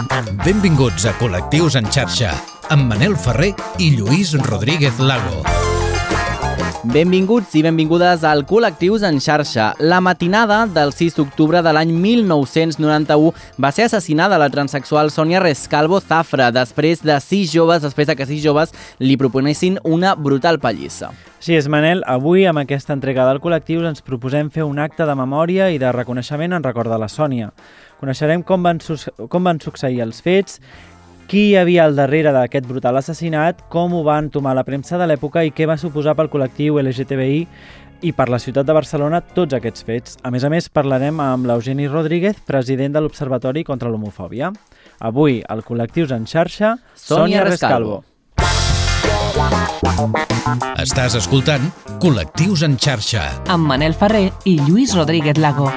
Benvinguts a Col·lectius en xarxa, amb Manel Ferrer i Lluís Rodríguez Lago. Benvinguts i benvingudes al Col·lectius en xarxa. La matinada del 6 d'octubre de l'any 1991 va ser assassinada la transexual Sònia Rescalvo Zafra després de sis joves, després de que sis joves li proponessin una brutal pallissa. Sí, és Manel, avui amb aquesta entrega del col·lectiu ens proposem fer un acte de memòria i de reconeixement en record de la Sònia. Coneixerem com van, com van succeir els fets, qui hi havia al darrere d'aquest brutal assassinat, com ho va entomar la premsa de l'època i què va suposar pel col·lectiu LGTBI i per la ciutat de Barcelona tots aquests fets. A més a més, parlarem amb l'Eugeni Rodríguez, president de l'Observatori contra l'Homofòbia. Avui, al Col·lectius en xarxa, Sònia Rescalvo. Estàs escoltant Col·lectius en xarxa. Amb Manel Ferrer i Lluís Rodríguez Lago.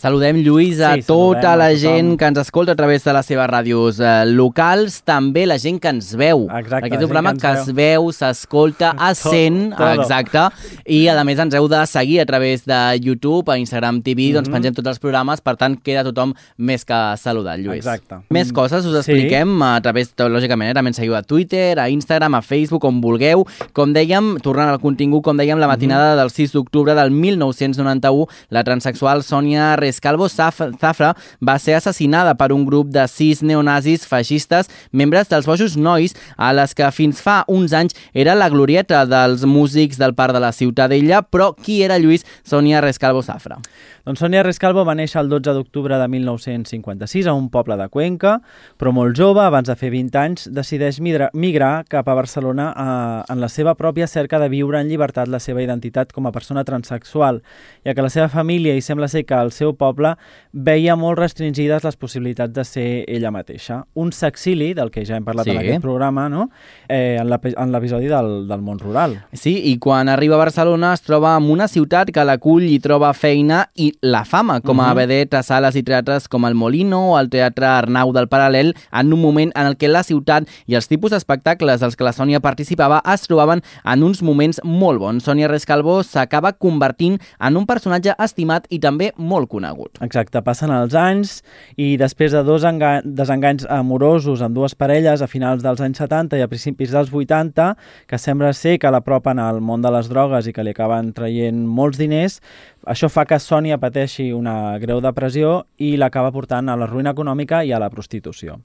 Saludem, Lluís, a Sí, tota la a gent que ens escolta a través de les seves ràdios eh, locals, també la gent que ens veu. Exacte, Aquest és la un programa que que es veu, s'escolta, es sent, exacte, i a més ens heu de seguir a través de YouTube, a Instagram TV, doncs Mhm. pengem tots els programes, per tant queda tothom més que saludat, Lluís. Exacte. Més Mm, coses us sí. expliquem a través, lògicament, eh, també ens seguiu a Twitter, a Instagram, a Facebook, on vulgueu. Com dèiem, tornant al contingut, com dèiem, la matinada del 6 d'octubre del 1991, la transexual Sònia Rescalvo Zaf- Zafra va ser assassinada per un grup de sis neonazis feixistes, membres dels Bojos Nois, a les que fins fa uns anys era la glorieta dels músics del Parc de la Ciutadella, però qui era Lluís Sònia Rescalvo Zafra? Doncs Sònia Rescalvo va néixer el 12 d'octubre de 1956 a un poble de Cuenca, però molt jove, abans de fer 20 anys, decideix migrar, cap a Barcelona eh, en la seva pròpia cerca de viure en llibertat la seva identitat com a persona transexual, ja que la seva família i sembla ser que el seu poble veia molt restringides les possibilitats de ser ella mateixa. Un sexili, del que ja hem parlat Sí. en aquest programa, no? eh, en l'epi- en l'episodi del, del món rural. Sí, i quan arriba a Barcelona es troba en una ciutat que l'acull i troba feina i la fama, com a Mhm. vedet a sales i teatres com el Molino o el Teatre Arnau del Paral·lel, en un moment en el què la ciutat i els tipus d'espectacles dels que la Sònia participava es trobaven en uns moments molt bons. Sònia Rescalvo s'acaba convertint en un personatge estimat i també molt conegut. Exacte, passen els anys i després de dos enga desenganys amorosos amb dues parelles a finals dels anys 70 i a principis dels 80, que sembla ser que l'apropen al món de les drogues i que li acaben traient molts diners, això fa que Sònia pateixi una greu depressió i l'acaba portant a la ruïna econòmica i a la prostitució.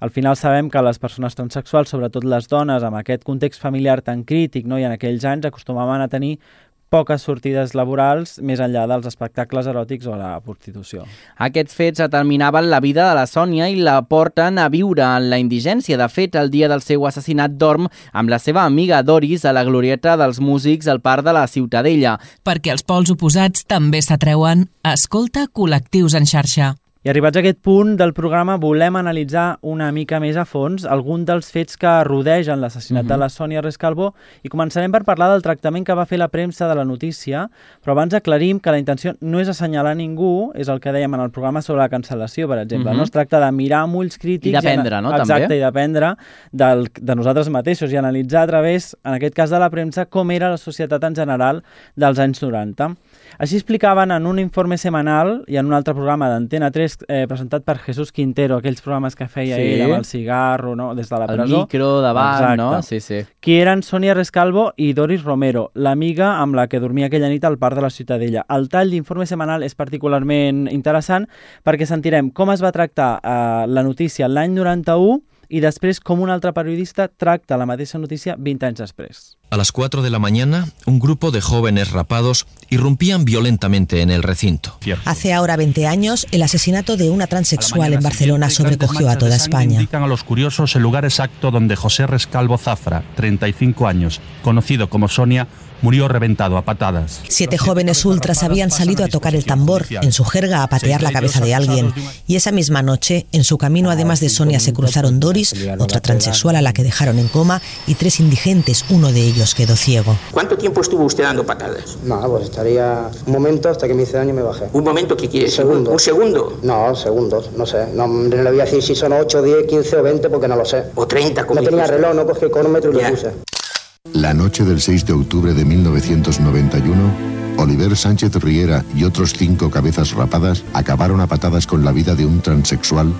Al final sabem que les persones transexuals, sobretot les dones, amb aquest context familiar tan crític no? i en aquells anys acostumaven a tenir poques sortides laborals més enllà dels espectacles eròtics o la prostitució. Aquests fets determinaven la vida de la Sònia i la porten a viure en la indigència. De fet, el dia del seu assassinat dorm amb la seva amiga Doris a la glorieta dels músics al Parc de la Ciutadella. Perquè els pols oposats també s'atreuen, escolta col·lectius en xarxa. I arribats a aquest punt del programa volem analitzar una mica més a fons algun dels fets que rodegen l'assassinat Mhm. de la Sònia Rescalvo i començarem per parlar del tractament que va fer la premsa de la notícia, però abans aclarim que la intenció no és assenyalar ningú, és el que dèiem en el programa sobre la cancel·lació, per exemple. Mhm. no es tracta de mirar amb ulls crítics... I d'aprendre, no, Exacte, també? i d'aprendre de nosaltres mateixos i analitzar a través, en aquest cas de la premsa, com era la societat en general dels anys 90. Així explicaven en un informe setmanal i en un altre programa d'Antena 3 eh, presentat per Jesús Quintero, aquells programes que feia Sí. ell amb el cigarro, no? des de la El presó. micro davant, Exacte. no? Sí, sí. Qui eren Sònia Rescalvo i Doris Romero, l'amiga amb la que dormia aquella nit al Parc de la Ciutadella. El tall d'informe setmanal és particularment interessant perquè sentirem com es va tractar eh, la notícia l'any 91 i després com un altre periodista tracta la mateixa notícia 20 anys després. A las 4 de la mañana, un grupo de jóvenes rapados irrumpían violentamente en el recinto. Hace ahora 20 años, el asesinato de una transexual en Barcelona sobrecogió a toda España. Indican a los curiosos el lugar exacto donde José Rescalvo Zafra, 35 años, conocido como Sonia, murió reventado a patadas. Siete jóvenes ultras habían salido a tocar el tambor, en su jerga a patear la cabeza de alguien. Y esa misma noche, en su camino además de Sonia, se cruzaron Doris, otra transexual a la que dejaron en coma, y tres indigentes, uno de ellos quedó ciego. ¿Cuánto tiempo estuvo usted dando patadas? No, pues estaría un momento hasta que me hice daño y me bajé. ¿Un momento qué quiere decir? Segundo. ¿Un segundo? No, segundos, no sé. No, no le voy a decir si son 8, 10, 15 o 20 porque no lo sé. ¿O 30 como No tenía reloj, no cogí el cronómetro y Ya. lo puse. La noche del 6 de octubre de 1991, Oliver Sánchez Riera y otros cinco cabezas rapadas acabaron a patadas con la vida de un transexual,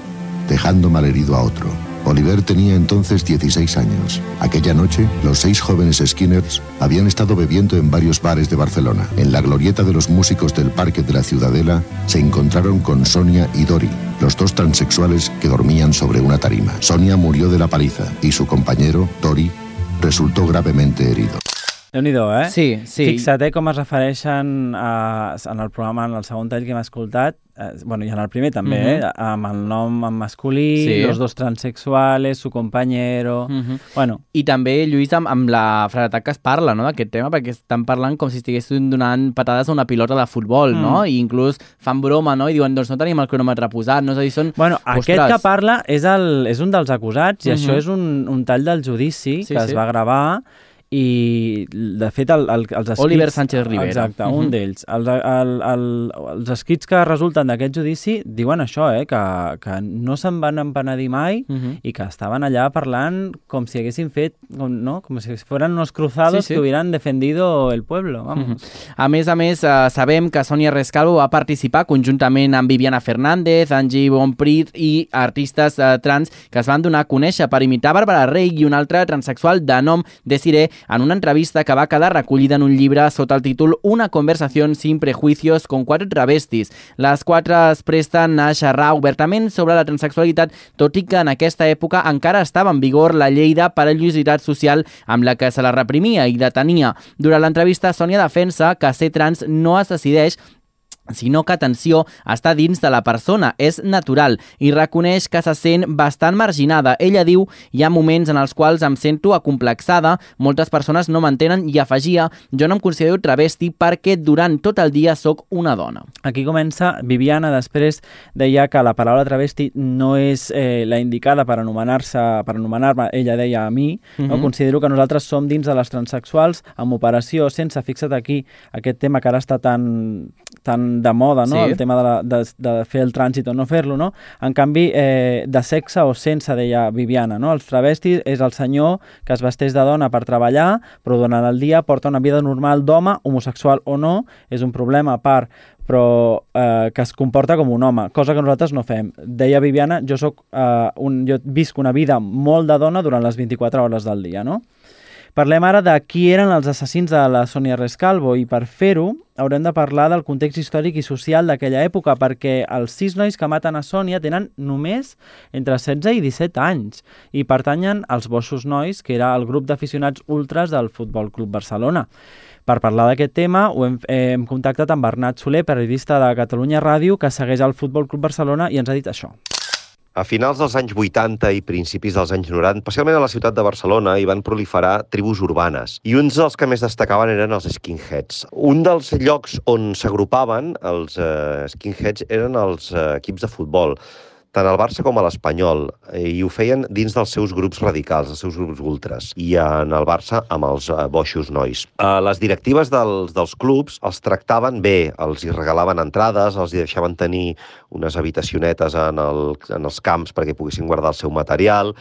dejando malherido a otro. Oliver tenía entonces 16 años. Aquella noche, los seis jóvenes Skinners habían estado bebiendo en varios bares de Barcelona. En la glorieta de los músicos del Parque de la Ciudadela se encontraron con Sonia y Dori, los dos transexuales que dormían sobre una tarima. Sonia murió de la paliza y su compañero, Dori, resultó gravemente herido. Déu nhi eh? Sí, sí. Fixa't eh, com es refereixen a, en el programa, en el segon tall que hem escoltat, eh, bueno, i en el primer també, mm -hmm. eh, amb el nom en masculí, Sí. los dos transexuales, su compañero... Mm -hmm. Bueno, I també, Lluís, amb, amb la fredetat que es parla no, d'aquest tema, perquè estan parlant com si estiguessin donant patades a una pilota de futbol, Mm. no? I inclús fan broma, no? I diuen, doncs no tenim el cronòmetre posat, no? És a dir, són... Bueno, aquest que parla és, el, és un dels acusats i Mhm. això és un, un tall del judici Sí, que sí. es va gravar i de fet el, el, els escrits... Oliver Sánchez Rivera. Exacte, Mhm. un d'ells. Els, el, el, els escrits que resulten d'aquest judici diuen això, eh, que, que no se'n van empenedir mai Mhm. i que estaven allà parlant com si haguessin fet, com, no? com si fueran unos cruzados Sí, sí. que hubieran defendido el pueblo, vamos. Mhm. A més a més, eh, sabem que Sònia Rescalvo va participar conjuntament amb Viviana Fernández, Angie Bonprit i artistes eh, trans que es van donar a conèixer per imitar Bàrbara Rey i un altre transexual de nom Desiree en una entrevista que va quedar recollida en un llibre sota el títol Una conversación sin prejuicios con quatre travestis. Les quatre es presten a xerrar obertament sobre la transexualitat, tot i que en aquesta època encara estava en vigor la llei de perillositat social amb la que se la reprimia i detenia. Durant l'entrevista, Sònia defensa que ser trans no es decideix sinó que, atenció, està dins de la persona, és natural, i reconeix que se sent bastant marginada. Ella diu, hi ha moments en els quals em sento acomplexada, moltes persones no m'entenen i afegia, jo no em considero travesti perquè durant tot el dia sóc una dona. Aquí comença, Viviana després deia que la paraula travesti no és eh, la indicada per anomenar-se, per anomenar-me, ella deia a mi, uh -huh. no? Mhm. considero que nosaltres som dins de les transexuals amb operació, sense, fixa't aquí, aquest tema que ara està tan, tan de moda, no? Sí. el tema de, la, de, de fer el trànsit o no fer-lo, no? En canvi, eh, de sexe o sense, deia Viviana, no? Els travestis és el senyor que es vesteix de dona per treballar, però durant el dia porta una vida normal d'home, homosexual o no, és un problema a part però eh, que es comporta com un home, cosa que nosaltres no fem. Deia Viviana, jo, soc, eh, un, jo visc una vida molt de dona durant les 24 hores del dia, no? Parlem ara de qui eren els assassins de la Sònia Rescalvo i per fer-ho haurem de parlar del context històric i social d'aquella època perquè els sis nois que maten a Sònia tenen només entre 16 i 17 anys i pertanyen als Bossos Nois, que era el grup d'aficionats ultras del Futbol Club Barcelona. Per parlar d'aquest tema ho hem, hem contactat amb Bernat Soler, periodista de Catalunya Ràdio, que segueix el Futbol Club Barcelona i ens ha dit això. A finals dels anys 80 i principis dels anys 90, especialment a la ciutat de Barcelona, hi van proliferar tribus urbanes. I uns dels que més destacaven eren els skinheads. Un dels llocs on s'agrupaven els eh, skinheads eren els eh, equips de futbol tant al Barça com a l'Espanyol, eh, i ho feien dins dels seus grups radicals, els seus grups ultras, i en el Barça amb els eh, boixos nois. Eh, les directives dels, dels clubs els tractaven bé, els hi regalaven entrades, els hi deixaven tenir unes habitacionetes en, el, en els camps perquè poguessin guardar el seu material,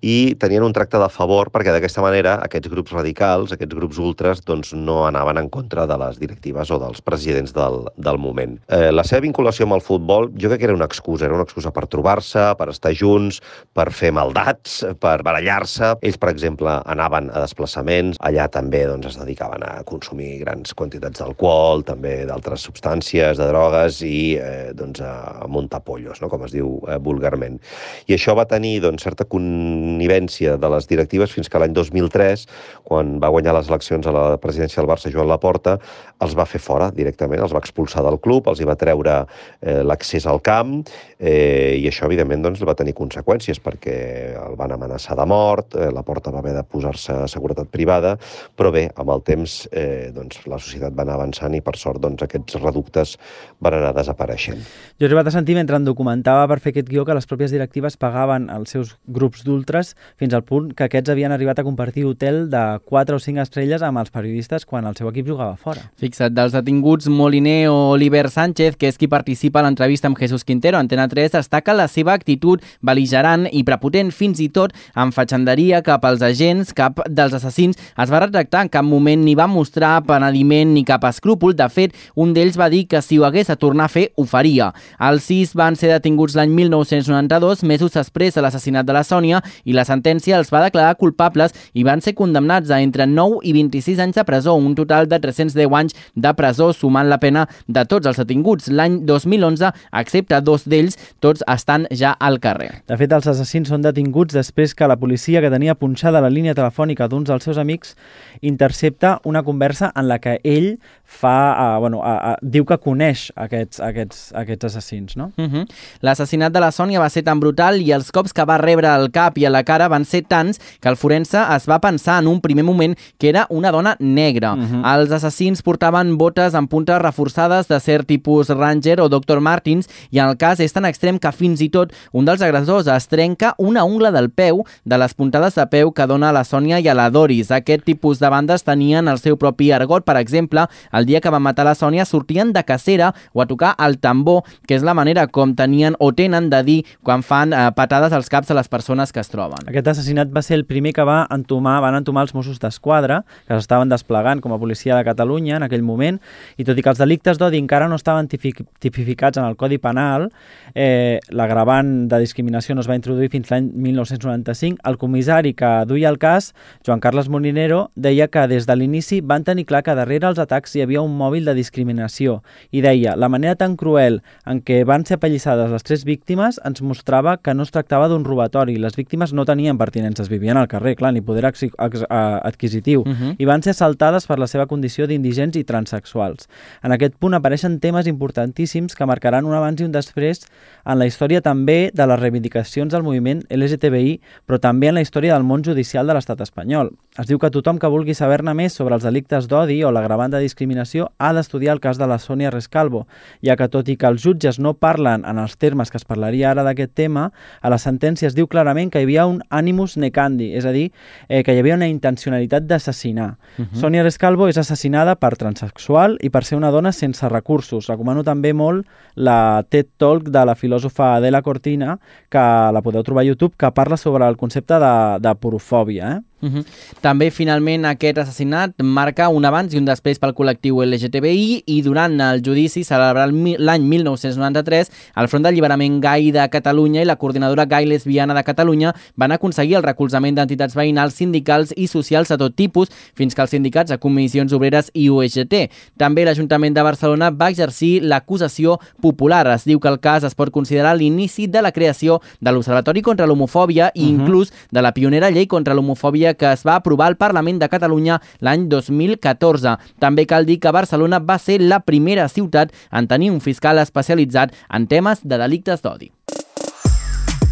i tenien un tracte de favor perquè d'aquesta manera aquests grups radicals, aquests grups ultras, doncs no anaven en contra de les directives o dels presidents del, del moment. Eh, la seva vinculació amb el futbol jo crec que era una excusa, era una excusa per trobar-se, per estar junts, per fer maldats, per barallar-se. Ells, per exemple, anaven a desplaçaments, allà també doncs, es dedicaven a consumir grans quantitats d'alcohol, també d'altres substàncies, de drogues i eh, doncs, a muntar pollos, no? com es diu eh, vulgarment. I això va tenir doncs, certa connivència de les directives fins que l'any 2003, quan va guanyar les eleccions a la presidència del Barça Joan Laporta, els va fer fora directament, els va expulsar del club, els hi va treure eh, l'accés al camp eh, i això, evidentment, doncs, va tenir conseqüències perquè el van amenaçar de mort, eh, la porta va haver de posar-se a seguretat privada, però bé, amb el temps eh, doncs, la societat va anar avançant i, per sort, doncs, aquests reductes van anar desapareixent. Jo he arribat a sentir mentre em documentava per fer aquest guió que les pròpies directives pagaven als seus grups d'ultres fins al punt que aquests havien arribat a compartir hotel de 4 o 5 estrelles amb els periodistes quan el seu equip jugava fora. Fixa't, dels detinguts Moliner o Oliver Sánchez, que és qui participa a l'entrevista amb Jesús Quintero, Antena 3 destaca destaca la seva actitud beligerant i prepotent fins i tot amb fatxanderia cap als agents, cap dels assassins es va retractar, en cap moment ni va mostrar penediment ni cap escrúpol. De fet, un d'ells va dir que si ho hagués a tornar a fer, ho faria. Els sis van ser detinguts l'any 1992, mesos després de l'assassinat de la Sònia, i la sentència els va declarar culpables i van ser condemnats a entre 9 i 26 anys de presó, un total de 310 anys de presó, sumant la pena de tots els detinguts. L'any 2011, excepte dos d'ells, tots estan ja al carrer. De fet, els assassins són detinguts després que la policia que tenia punxada la línia telefònica d'uns dels seus amics intercepta una conversa en la que ell fa, uh, bueno, uh, uh, diu que coneix aquests, aquests, aquests assassins, no? Uh -huh. L'assassinat de la Sònia va ser tan brutal i els cops que va rebre al cap i a la cara van ser tants que el forense es va pensar en un primer moment que era una dona negra. Uh -huh. Els assassins portaven botes amb puntes reforçades de cert tipus Ranger o Dr. Martins i en el cas és tan extrem que fins i tot un dels agressors es trenca una ungla del peu de les puntades de peu que dona a la Sònia i a la Doris. Aquest tipus de bandes tenien el seu propi argot. Per exemple, el dia que van matar la Sònia sortien de cacera o a tocar el tambor, que és la manera com tenien o tenen de dir quan fan eh, patades als caps de les persones que es troben. Aquest assassinat va ser el primer que va entomar, van entomar els Mossos d'Esquadra, que s'estaven desplegant com a policia de Catalunya en aquell moment, i tot i que els delictes d'odi encara no estaven tipificats en el Codi Penal, eh, l'agravant de discriminació no es va introduir fins l'any 1995, el comissari que duia el cas, Joan Carles Molinero, deia que des de l'inici van tenir clar que darrere els atacs hi havia un mòbil de discriminació i deia, la manera tan cruel en què van ser apallissades les tres víctimes ens mostrava que no es tractava d'un robatori, les víctimes no tenien pertinences, vivien al carrer, clar, ni poder adquisitiu, uh -huh. i van ser assaltades per la seva condició d'indigents i transexuals. En aquest punt apareixen temes importantíssims que marcaran un abans i un després en la història també de les reivindicacions del moviment LGTBI, però també en la història del món judicial de l'estat espanyol. Es diu que tothom que vulgui saber-ne més sobre els delictes d'odi o l'agravant de discriminació ha d'estudiar el cas de la Sònia Rescalvo, ja que tot i que els jutges no parlen en els termes que es parlaria ara d'aquest tema, a la sentència es diu clarament que hi havia un animus necandi, és a dir, eh, que hi havia una intencionalitat d'assassinar. Uh -huh. Sònia Rescalvo és assassinada per transexual i per ser una dona sense recursos. Recomano també molt la TED Talk de la filòsofa Adela Cortina, que la podeu trobar a YouTube, que parla sobre el concepte de, de porofòbia. Eh? Uh -huh. També, finalment, aquest assassinat marca un abans i un després pel col·lectiu LGTBI i durant el judici celebrat l'any 1993 el Front d'Alliberament Gai de Catalunya i la coordinadora Gai Lesbiana de Catalunya van aconseguir el recolzament d'entitats veïnals, sindicals i socials de tot tipus fins que els sindicats de comissions obreres i UGT. També l'Ajuntament de Barcelona va exercir l'acusació popular. Es diu que el cas es pot considerar l'inici de la creació de l'Observatori contra l'Homofòbia i uh -huh. inclús de la pionera llei contra l'homofòbia que es va aprovar al Parlament de Catalunya l'any 2014. També cal dir que Barcelona va ser la primera ciutat en tenir un fiscal especialitzat en temes de delictes d'odi.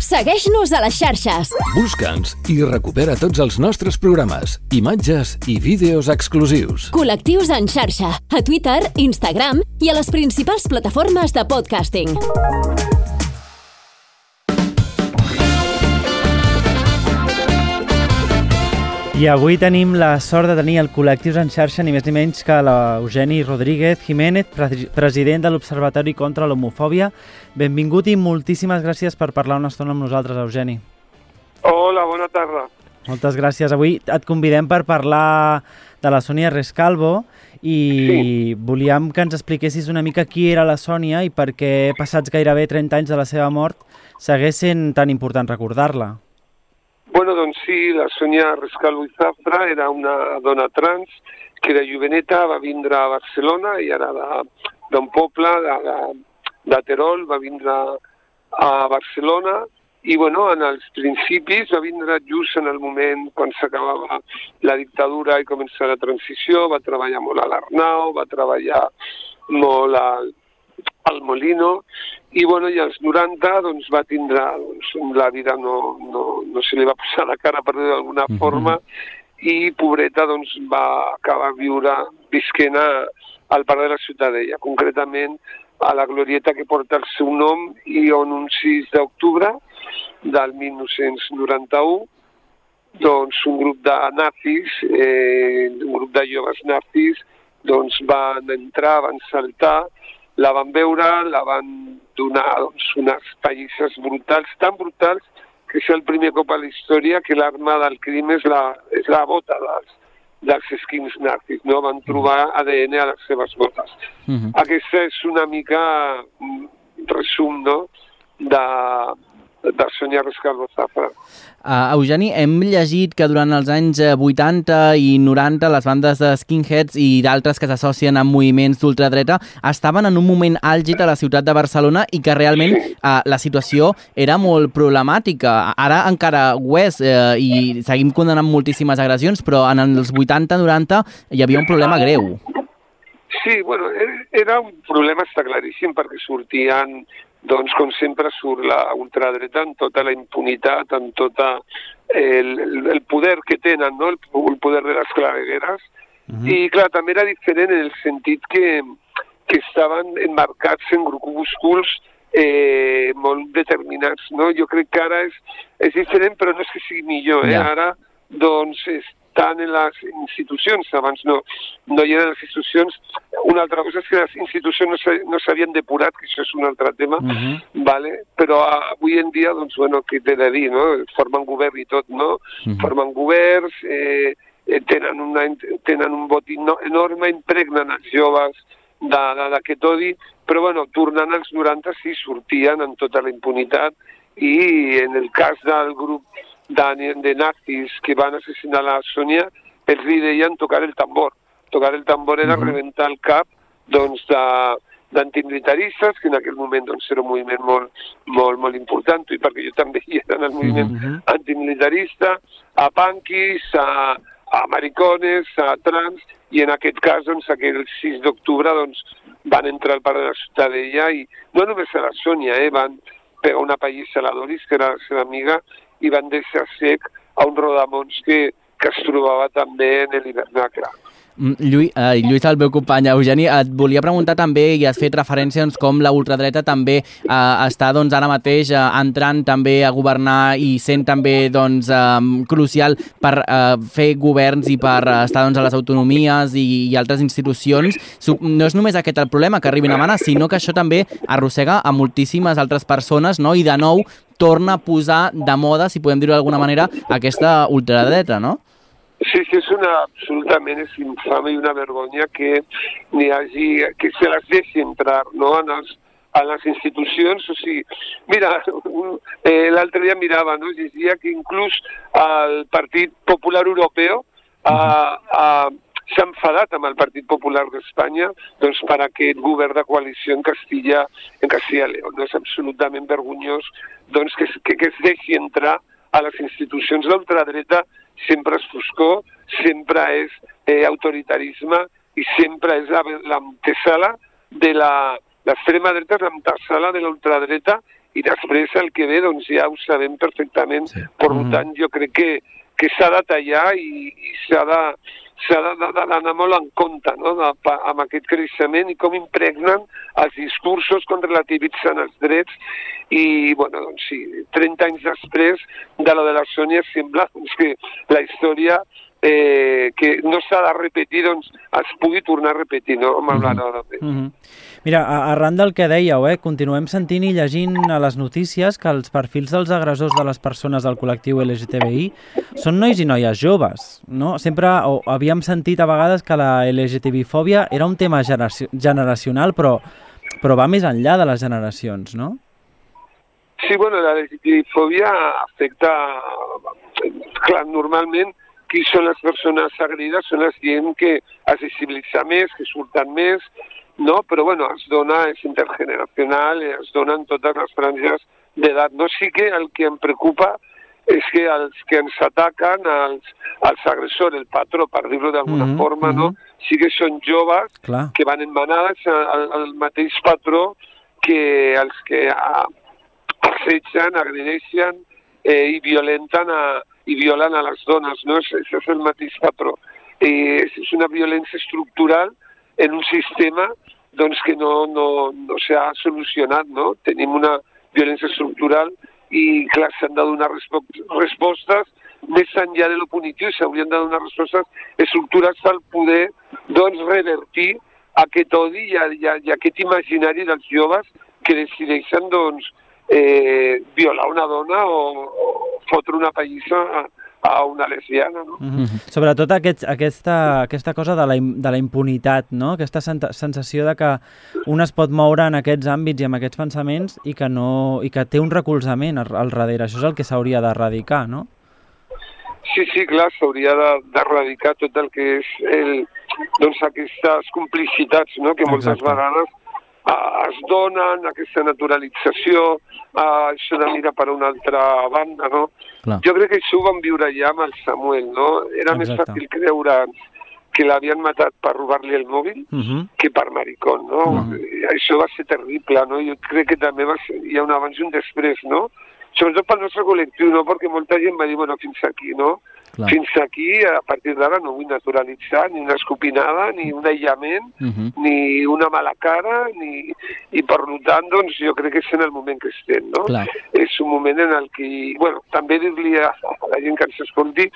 Segueix-nos a les xarxes. Busca'ns i recupera tots els nostres programes, imatges i vídeos exclusius. Col·lectius en xarxa, a Twitter, Instagram i a les principals plataformes de podcasting. I avui tenim la sort de tenir el Col·lectius en xarxa ni més ni menys que l'Eugeni Rodríguez Jiménez, president de l'Observatori contra l'Homofòbia. Benvingut i moltíssimes gràcies per parlar una estona amb nosaltres, Eugeni. Hola, bona tarda. Moltes gràcies. Avui et convidem per parlar de la Sònia Rescalvo i sí. volíem que ens expliquessis una mica qui era la Sònia i per què passats gairebé 30 anys de la seva mort segueix sent tan important recordar-la. Bueno, doncs sí, la Sonia Rescalvo i Zafra era una dona trans que de joveneta va vindre a Barcelona i ara d'un poble de, de, de Terol va vindre a Barcelona i bueno, en els principis va vindre just en el moment quan s'acabava la dictadura i començava la transició, va treballar molt a l'Arnau, va treballar molt al, al Molino i, bueno, i als 90 doncs, va tindre, doncs, la vida no, no, no se li va posar la cara per dir d'alguna mm -hmm. forma i pobreta doncs, va acabar viure visquent a, al parc de la Ciutadella, concretament a la glorieta que porta el seu nom i on un 6 d'octubre del 1991 doncs un grup de nazis, eh, un grup de joves nazis, doncs van entrar, van saltar, la van veure, la van donar doncs, unes pallisses brutals, tan brutals que és el primer cop a la història que l'arma del crim és la, és la bota dels, dels esquins nazis, no? Van trobar ADN a les seves botes. Uh -huh. Aquesta és una mica mm, resum, no?, de, de Sonia Rescalvo Zafra. Uh, Eugeni, hem llegit que durant els anys 80 i 90 les bandes de skinheads i d'altres que s'associen amb moviments d'ultradreta estaven en un moment àlgid a la ciutat de Barcelona i que realment uh, la situació era molt problemàtica. Ara encara ho és uh, i seguim condenant moltíssimes agressions, però en els 80-90 hi havia un problema greu. Sí, bueno, era un problema, està claríssim, perquè sortien doncs com sempre surt la ultradreta en tota la impunitat, en tota el, el poder que tenen, no? el, el poder de les clavegueres. Uh -huh. I clar, també era diferent en el sentit que, que estaven enmarcats en grupúsculs eh, molt determinats. No? Jo crec que ara és, és diferent, però no és que sigui millor. Eh? Ja. Ara doncs, estan en les institucions, abans no, no hi eren les institucions. Una altra cosa és que les institucions no s'havien depurat, que això és un altre tema, uh -huh. vale? però avui en dia, doncs, bueno, què t'he de dir, no? Formen govern i tot, no? Uh -huh. Formen governs, eh, tenen, una, tenen un vot enorme, impregnen els joves d'aquest odi, però bueno, tornant als 90 sí sortien en tota la impunitat i en el cas del grup de, de nazis que van assassinar la Sònia, els li deien tocar el tambor. Tocar el tambor era uh -huh. rebentar el cap doncs, de, d'antimilitaristes, que en aquell moment doncs, era un moviment molt, molt, molt important, i perquè jo també hi era en el moviment uh -huh. antimilitarista, a punkies, a, a maricones, a trans, i en aquest cas, doncs, aquell 6 d'octubre, doncs, van entrar al parc de la Ciutadella i no només a la Sònia, eh, van pegar una pallissa a la Doris, que era la seva amiga, i van deixar sec a un rodamons que, que es trobava també en l'hivernacre. Mm, Lluís, eh, Lluís, el meu company, Eugeni, et volia preguntar també, i has fet referència doncs, com la ultradreta també eh, està doncs, ara mateix eh, entrant també a governar i sent també doncs, eh, crucial per eh, fer governs i per eh, estar doncs, a les autonomies i, i altres institucions. No és només aquest el problema, que arribin a mana, sinó que això també arrossega a moltíssimes altres persones no? i de nou torna a posar de moda, si podem dir-ho d'alguna manera, aquesta ultradreta, no? Sí, sí, és una, absolutament és infame i una vergonya que n'hi hagi, que se les deixi entrar no, en, els, en les institucions. O sigui, mira, eh, l'altre dia mirava, no, llegia que inclús el Partit Popular Europeu s'ha enfadat amb el Partit Popular d'Espanya doncs, per aquest govern de coalició en Castilla, en Castilla León. No és absolutament vergonyós doncs, que, que, que es deixi entrar a les institucions d'ultradreta sempre és foscor, sempre és eh, autoritarisme i sempre és l'antesala de la l'extrema dreta és l'antesala de l'ultradreta i després el que ve doncs ja ho sabem perfectament. Sí. Per mm. tant, jo crec que, que s'ha de tallar i, i s'ha de s'ha d'anar molt en compte no? de, amb aquest creixement i com impregnen els discursos com relativitzen els drets i, bueno, doncs sí, 30 anys després de lo de la Sònia sembla doncs, que la història eh, que no s'ha de repetir, doncs es pugui tornar a repetir, no? Amb el mm -hmm. mm -hmm. Mira, arran del que dèieu, eh, continuem sentint i llegint a les notícies que els perfils dels agressors de les persones del col·lectiu LGTBI són nois i noies joves, no? Sempre o, havíem sentit a vegades que la LGTBI-fòbia era un tema generacional, però, però va més enllà de les generacions, no? Sí, bueno, la LGTBI-fòbia afecta, clar, normalment qui són les persones agredides són les gent que accessibilitza més, que surten més, no? però bueno, es dona, és intergeneracional, es donen totes les franges d'edat. No sí que el que em preocupa és que els que ens ataquen, els, els agressors, el patró, per dir-ho d'alguna mm -hmm, forma, no? sí que són joves Clar. que van emmanats al, al mateix patró que els que assetgen, agredeixen eh, i violenten a, i violen a les dones, no? Això és el mateix patró. Eh, és una violència estructural en un sistema doncs, que no, no, no s'ha solucionat, no? Tenim una violència estructural i, clar, s'han de donar respostes més enllà de lo punitiu, s'haurien de donar respostes estructurals per poder, doncs, revertir aquest odi i, i, i aquest imaginari dels joves que decideixen doncs, eh, violar una dona o, o fotre una pallissa a, a una lesbiana. No? Mm -hmm. Sobretot aquest, aquesta, aquesta cosa de la, de la impunitat, no? aquesta sensació de que un es pot moure en aquests àmbits i amb aquests pensaments i que, no, i que té un recolzament al, al darrere. Això és el que s'hauria d'erradicar, no? Sí, sí, clar, s'hauria d'erradicar tot el que és el, doncs aquestes complicitats no? que moltes Exacte. vegades es donen, aquesta naturalització, uh, això de mirar per una altra banda, no? Clar. Jo crec que això ho vam viure ja amb el Samuel, no? Era Exacte. més fàcil creure que l'havien matat per robar-li el mòbil uh -huh. que per maricón, no? Uh -huh. I això va ser terrible, no? Jo crec que també va ser, hi ha un abans i un després, no? Sobretot pel nostre col·lectiu, no? Perquè molta gent va dir, bueno, fins aquí, no? Clar. Fins aquí, a partir d'ara, no vull naturalitzar ni una escopinada, ni un aïllament, uh mhm. -huh. ni una mala cara, ni... i per tant, doncs, jo crec que és en el moment que estem, no? Clar. És un moment en el que, bueno, també dir-li a, a la gent que ens escolti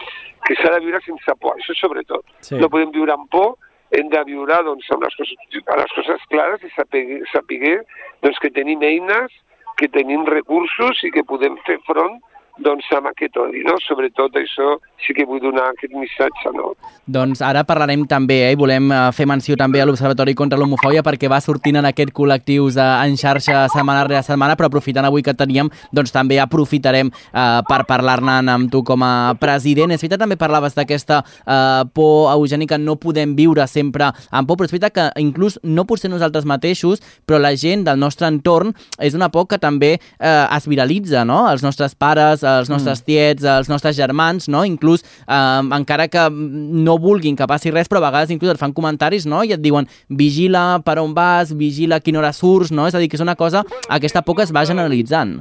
que s'ha de viure sense por, això sobretot. Sí. No podem viure amb por, hem de viure doncs, amb les coses, amb les coses clares i saber, saber doncs, que tenim eines, que tenim recursos i que podem fer front doncs amb aquest odi, no? Sobretot això sí que vull donar aquest missatge, no? Doncs ara parlarem també, eh? volem eh, fer menció també a l'Observatori contra l'Homofòbia perquè va sortint en aquest col·lectius eh, en xarxa setmana rere setmana, però aprofitant avui que teníem, doncs també aprofitarem eh, per parlar-ne amb tu com a president. És veritat, també parlaves d'aquesta eh, por eugènica, no podem viure sempre amb por, però és veritat que inclús no pot ser nosaltres mateixos, però la gent del nostre entorn és una por que també eh, es viralitza, no? Els nostres pares, els nostres mm. tiets, els nostres germans, no? Inclús, eh, encara que no vulguin que passi res, però a vegades inclús et fan comentaris, no? I et diuen, vigila per on vas, vigila a quina hora surts, no? És a dir, que és una cosa, aquesta por que es va generalitzant.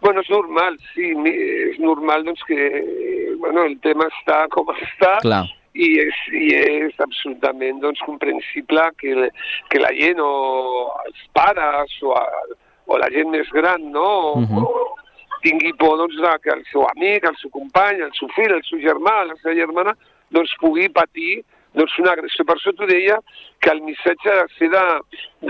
Bueno, és normal, sí, és normal doncs, que bueno, el tema està com està Clar. i és, i és absolutament doncs, comprensible que, que la gent o els pares o, a, o la gent més gran no? Uh -huh. o, tingui por doncs, de que el seu amic, el seu company, el seu fill, el seu germà, la seva germana, doncs pugui patir doncs, una agressió. Per això t'ho deia que el missatge ha de ser de,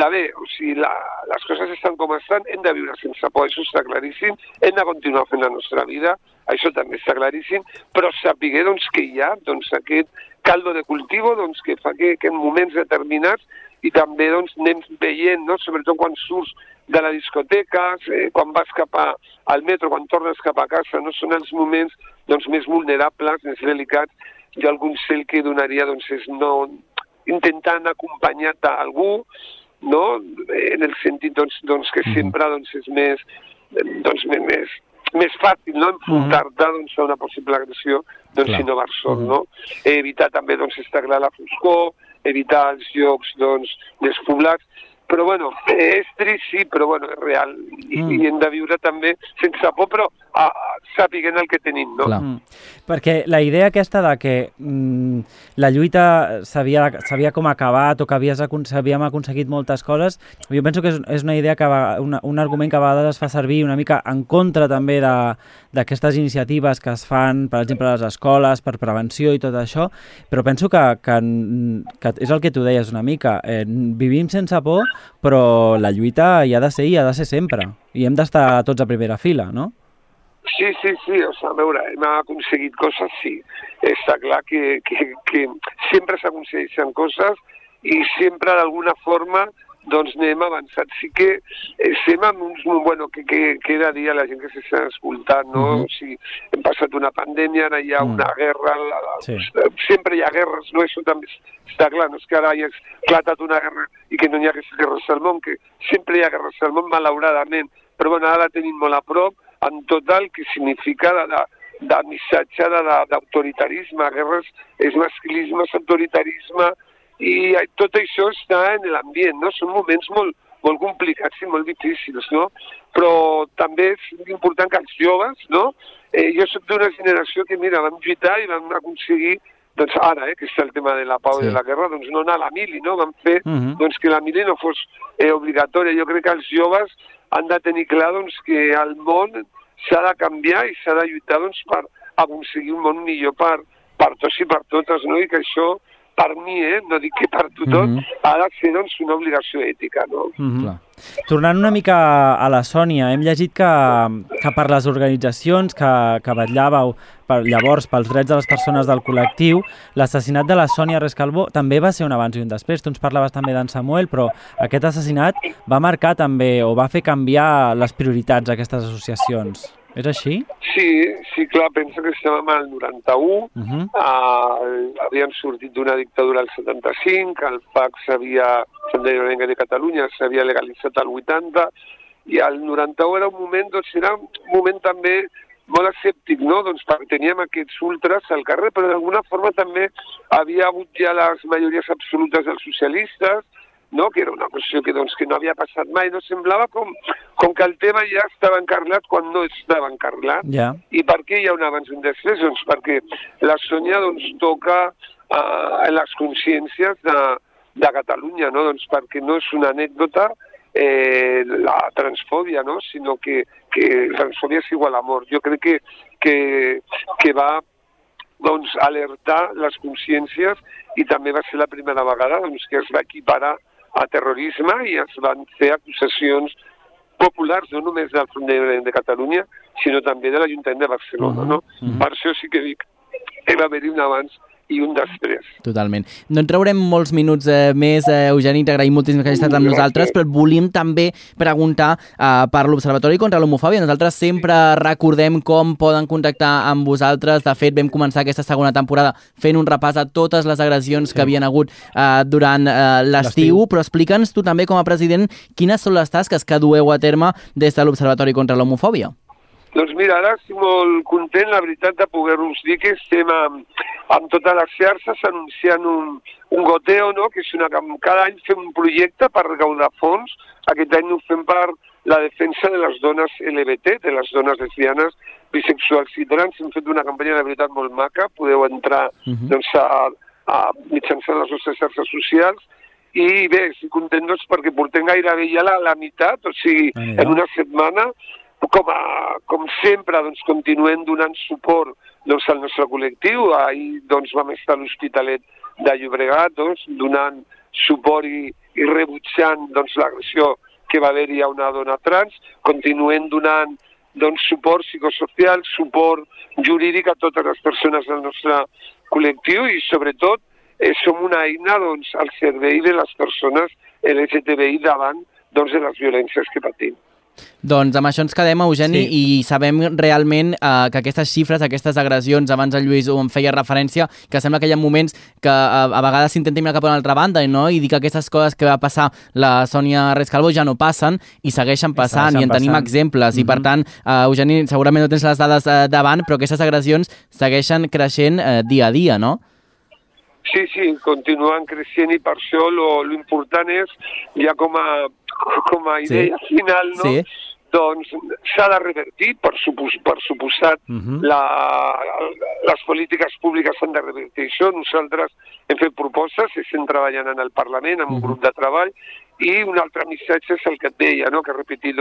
de bé, o sigui, la, les coses estan com estan, hem de viure sense por, això està claríssim, hem de continuar fent la nostra vida, això també està claríssim, però sapiguer doncs, que hi ha doncs, aquest caldo de cultivo doncs, que fa que, que en moments determinats i també doncs, anem veient, no? sobretot quan surts de la discoteca, eh, quan vas cap a, al metro, quan tornes cap a casa, no són els moments doncs, més vulnerables, més delicats. Jo el consell que donaria doncs, és no intentant acompanyar algú, no? en el sentit doncs, doncs, que sempre doncs, és més, doncs, més, més fàcil no? enfrontar-te doncs, a una possible agressió doncs, si no vas sol. No? Evitar també doncs, estar clar la foscor, evitar els llocs doncs, despoblats, però bueno, és trist sí, però bueno, és real i, mm. i hem de viure també sense por però a, a, sapiguent el que tenim no? Mm. Perquè la idea aquesta de que mm, la lluita s'havia com acabat o que havies, havíem aconseguit moltes coses jo penso que és, és una idea que va, una, un argument que a vegades es fa servir una mica en contra també d'aquestes iniciatives que es fan per exemple a les escoles per prevenció i tot això però penso que, que, que és el que tu deies una mica eh, vivim sense por però la lluita hi ha de ser i ha de ser sempre. I hem d'estar tots a primera fila, no? Sí, sí, sí, o sigui, a veure, hem aconseguit coses, sí. Està clar que, que, que sempre s'aconsegueixen coses i sempre d'alguna forma doncs anem avançant. Sí que estem en uns... Bueno, que, que, que era dir a la gent que s'està escoltant, no? Uh -huh. o sigui, hem passat una pandèmia, ara hi ha una guerra, la, la, sí. sempre hi ha guerres, no? Això també està clar, no és que ara hi ha esclatat una guerra i que no hi ha guerres al món, que sempre hi ha guerres al món, malauradament, però bueno, ara la tenim molt a prop, amb tot el que significa de, de, de missatge d'autoritarisme, guerres és masclisme, és autoritarisme, i tot això està en l'ambient, no? Són moments molt, molt complicats i molt difícils, no? Però també és important que els joves, no? Eh, jo soc d'una generació que, mira, vam lluitar i vam aconseguir doncs ara, eh, que està el tema de la pau sí. i de la guerra, doncs no anar a la mili, no? Vam fer uh -huh. doncs, que la mili no fos eh, obligatòria. Jo crec que els joves han de tenir clar doncs, que el món s'ha de canviar i s'ha de lluitar doncs, per aconseguir un món millor per, per tots i per totes, no? I que això per mi, eh, no dic que per tothom, Mhm. ha de ser doncs, una obligació ètica. No? Mm -hmm. Tornant una mica a la Sònia, hem llegit que, que per les organitzacions que, que vetllàveu per, llavors pels drets de les persones del col·lectiu, l'assassinat de la Sònia Rescalvo també va ser un abans i un després. Tu ens parlaves també d'en Samuel, però aquest assassinat va marcar també o va fer canviar les prioritats d'aquestes associacions. És així? Sí, sí, clar, penso que estàvem al 91, Uh -huh. uh, havien sortit d'una dictadura al 75, el PAC s'havia, una de Catalunya, s'havia legalitzat al 80, i al 91 era un moment, doncs era un moment també molt escèptic, no? Doncs perquè teníem aquests ultras al carrer, però d'alguna forma també havia hagut ja les majories absolutes dels socialistes, no? que era una qüestió que, doncs, que no havia passat mai, no semblava com, com que el tema ja estava encarlat quan no estava encarlat. Ja. I per què hi ha un abans i un després? Doncs perquè la Sònia doncs, toca uh, les consciències de, de Catalunya, no? doncs perquè no és una anècdota eh, la transfòbia, no? sinó que, que transfòbia és igual a mort. Jo crec que, que, que va doncs, alertar les consciències i també va ser la primera vegada doncs, que es va equiparar a terrorisme i es van fer acusacions populars, no només del Front de, de Catalunya, sinó també de l'Ajuntament de Barcelona. No? Uh -huh. Per això sí que dic que va haver-hi un abans i un després. Totalment. No en traurem molts minuts eh, més, eh, Eugeni, t'agraïm moltíssim que hagis estat amb Gràcies. nosaltres, però et volíem també preguntar eh, per l'Observatori contra l'Homofòbia. Nosaltres sempre recordem com poden contactar amb vosaltres. De fet, vam començar aquesta segona temporada fent un repàs a totes les agressions sí. que havien hagut eh, durant eh, l'estiu, però explica'ns tu també com a president quines són les tasques que dueu a terme des de l'Observatori contra l'Homofòbia. Doncs mira, ara estic molt content, la veritat, de poder-vos dir que estem amb, amb totes les xarxes anunciant un, un goteo, no? que és una, cada any fem un projecte per recaudar fons. Aquest any ho fem per la defensa de les dones LBT, de les dones lesbianes, bisexuals i trans. Hem fet una campanya de veritat molt maca, podeu entrar Mhm. doncs, a, a mitjançant les nostres xarxes socials i bé, estic content doncs, perquè portem gairebé ja la, la meitat, o sigui, Déu-n'hi-do. en una setmana com, a, com sempre, doncs, continuem donant suport doncs, al nostre col·lectiu. Ahir doncs, vam estar a l'Hospitalet de Llobregat doncs, donant suport i, i rebutjant doncs, l'agressió que va haver-hi a una dona trans. Continuem donant doncs, suport psicosocial, suport jurídic a totes les persones del nostre col·lectiu i, sobretot, eh, som una eina doncs, al servei de les persones LGTBI davant doncs, de les violències que patim. Doncs amb això ens quedem, Eugeni, sí. i sabem realment eh, que aquestes xifres, aquestes agressions, abans el Lluís ho en feia referència, que sembla que hi ha moments que a, a vegades s'intenta mirar cap a una altra banda no? i dir que aquestes coses que va passar la Sònia Rescalvo ja no passen i segueixen passant, i, segueixen en tenim passant. exemples. I per tant, eh, Eugeni, segurament no tens les dades eh, davant, però aquestes agressions segueixen creixent eh, dia a dia, no? Sí, sí, continuen creixent i per això lo, lo important és, ja com a, com a Sí. idea final, no? Sí. doncs s'ha de revertir, per, supos, per suposat, Mhm. la, les polítiques públiques s'han de revertir això. Nosaltres hem fet propostes, estem treballant en el Parlament, amb un grup de treball, i un altre missatge és el que et deia, no? que he repetit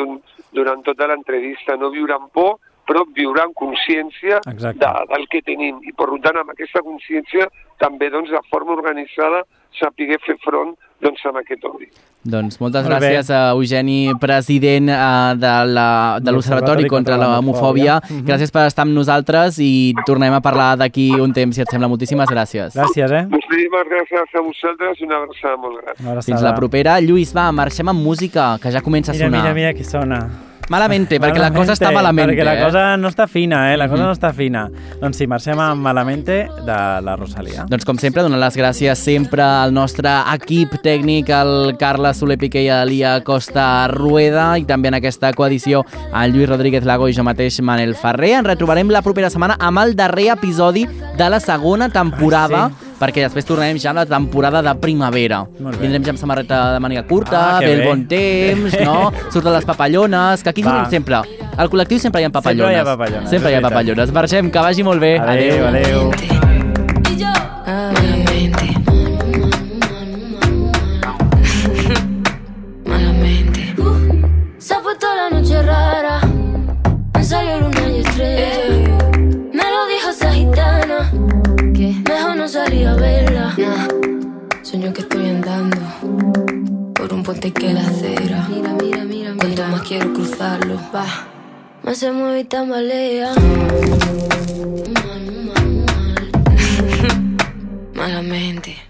durant tota l'entrevista, no viure amb por, però viure amb consciència Exacte. de, del que tenim. I per tant, amb aquesta consciència, també doncs, de forma organitzada, sapiguer fer front doncs, amb aquest odi. Doncs moltes Molt bé. gràcies a Eugeni, president eh, de la- de l'Observatori contra la Homofòbia. Mhm. Gràcies per estar amb nosaltres i tornem a parlar d'aquí un temps, si et sembla. Moltíssimes gràcies. Gràcies, eh? Moltíssimes gràcies a vosaltres i una abraçada molt gran. Una abraçada. Fins la propera. Lluís, va, marxem amb música, que ja comença a Mira, sonar. mira, mira qui sona. Malamente, perquè la cosa està malament. Perquè la eh? cosa no està fina, eh? La cosa Mhm. no està fina. Doncs sí, marxem amb Malamente de la Rosalia. Doncs com sempre, donar les gràcies sempre al nostre equip tècnic, al Carles Soler Piqué i a l'Ia Costa Rueda, i també en aquesta coedició al Lluís Rodríguez Lago i jo mateix, Manel Ferrer. Ens retrobarem la propera setmana amb el darrer episodi de la segona temporada, Ai, perquè després tornarem ja a la temporada de primavera. Vindrem ja amb samarreta de màniga curta, Ah, ve el bon temps, no? Surten les papallones, que aquí diem sempre. Al col·lectiu sempre hi ha papallones. Sempre hi ha papallones, Sempre hi ha papallones. Marxem, que vagi molt bé. Adéu, adéu. Malamente. Puente que la acera. Mira, mira, mira, Cuanto más quiero cruzarlo, va. Más se mueve y tambalea. Mal, mal, mal. Malamente.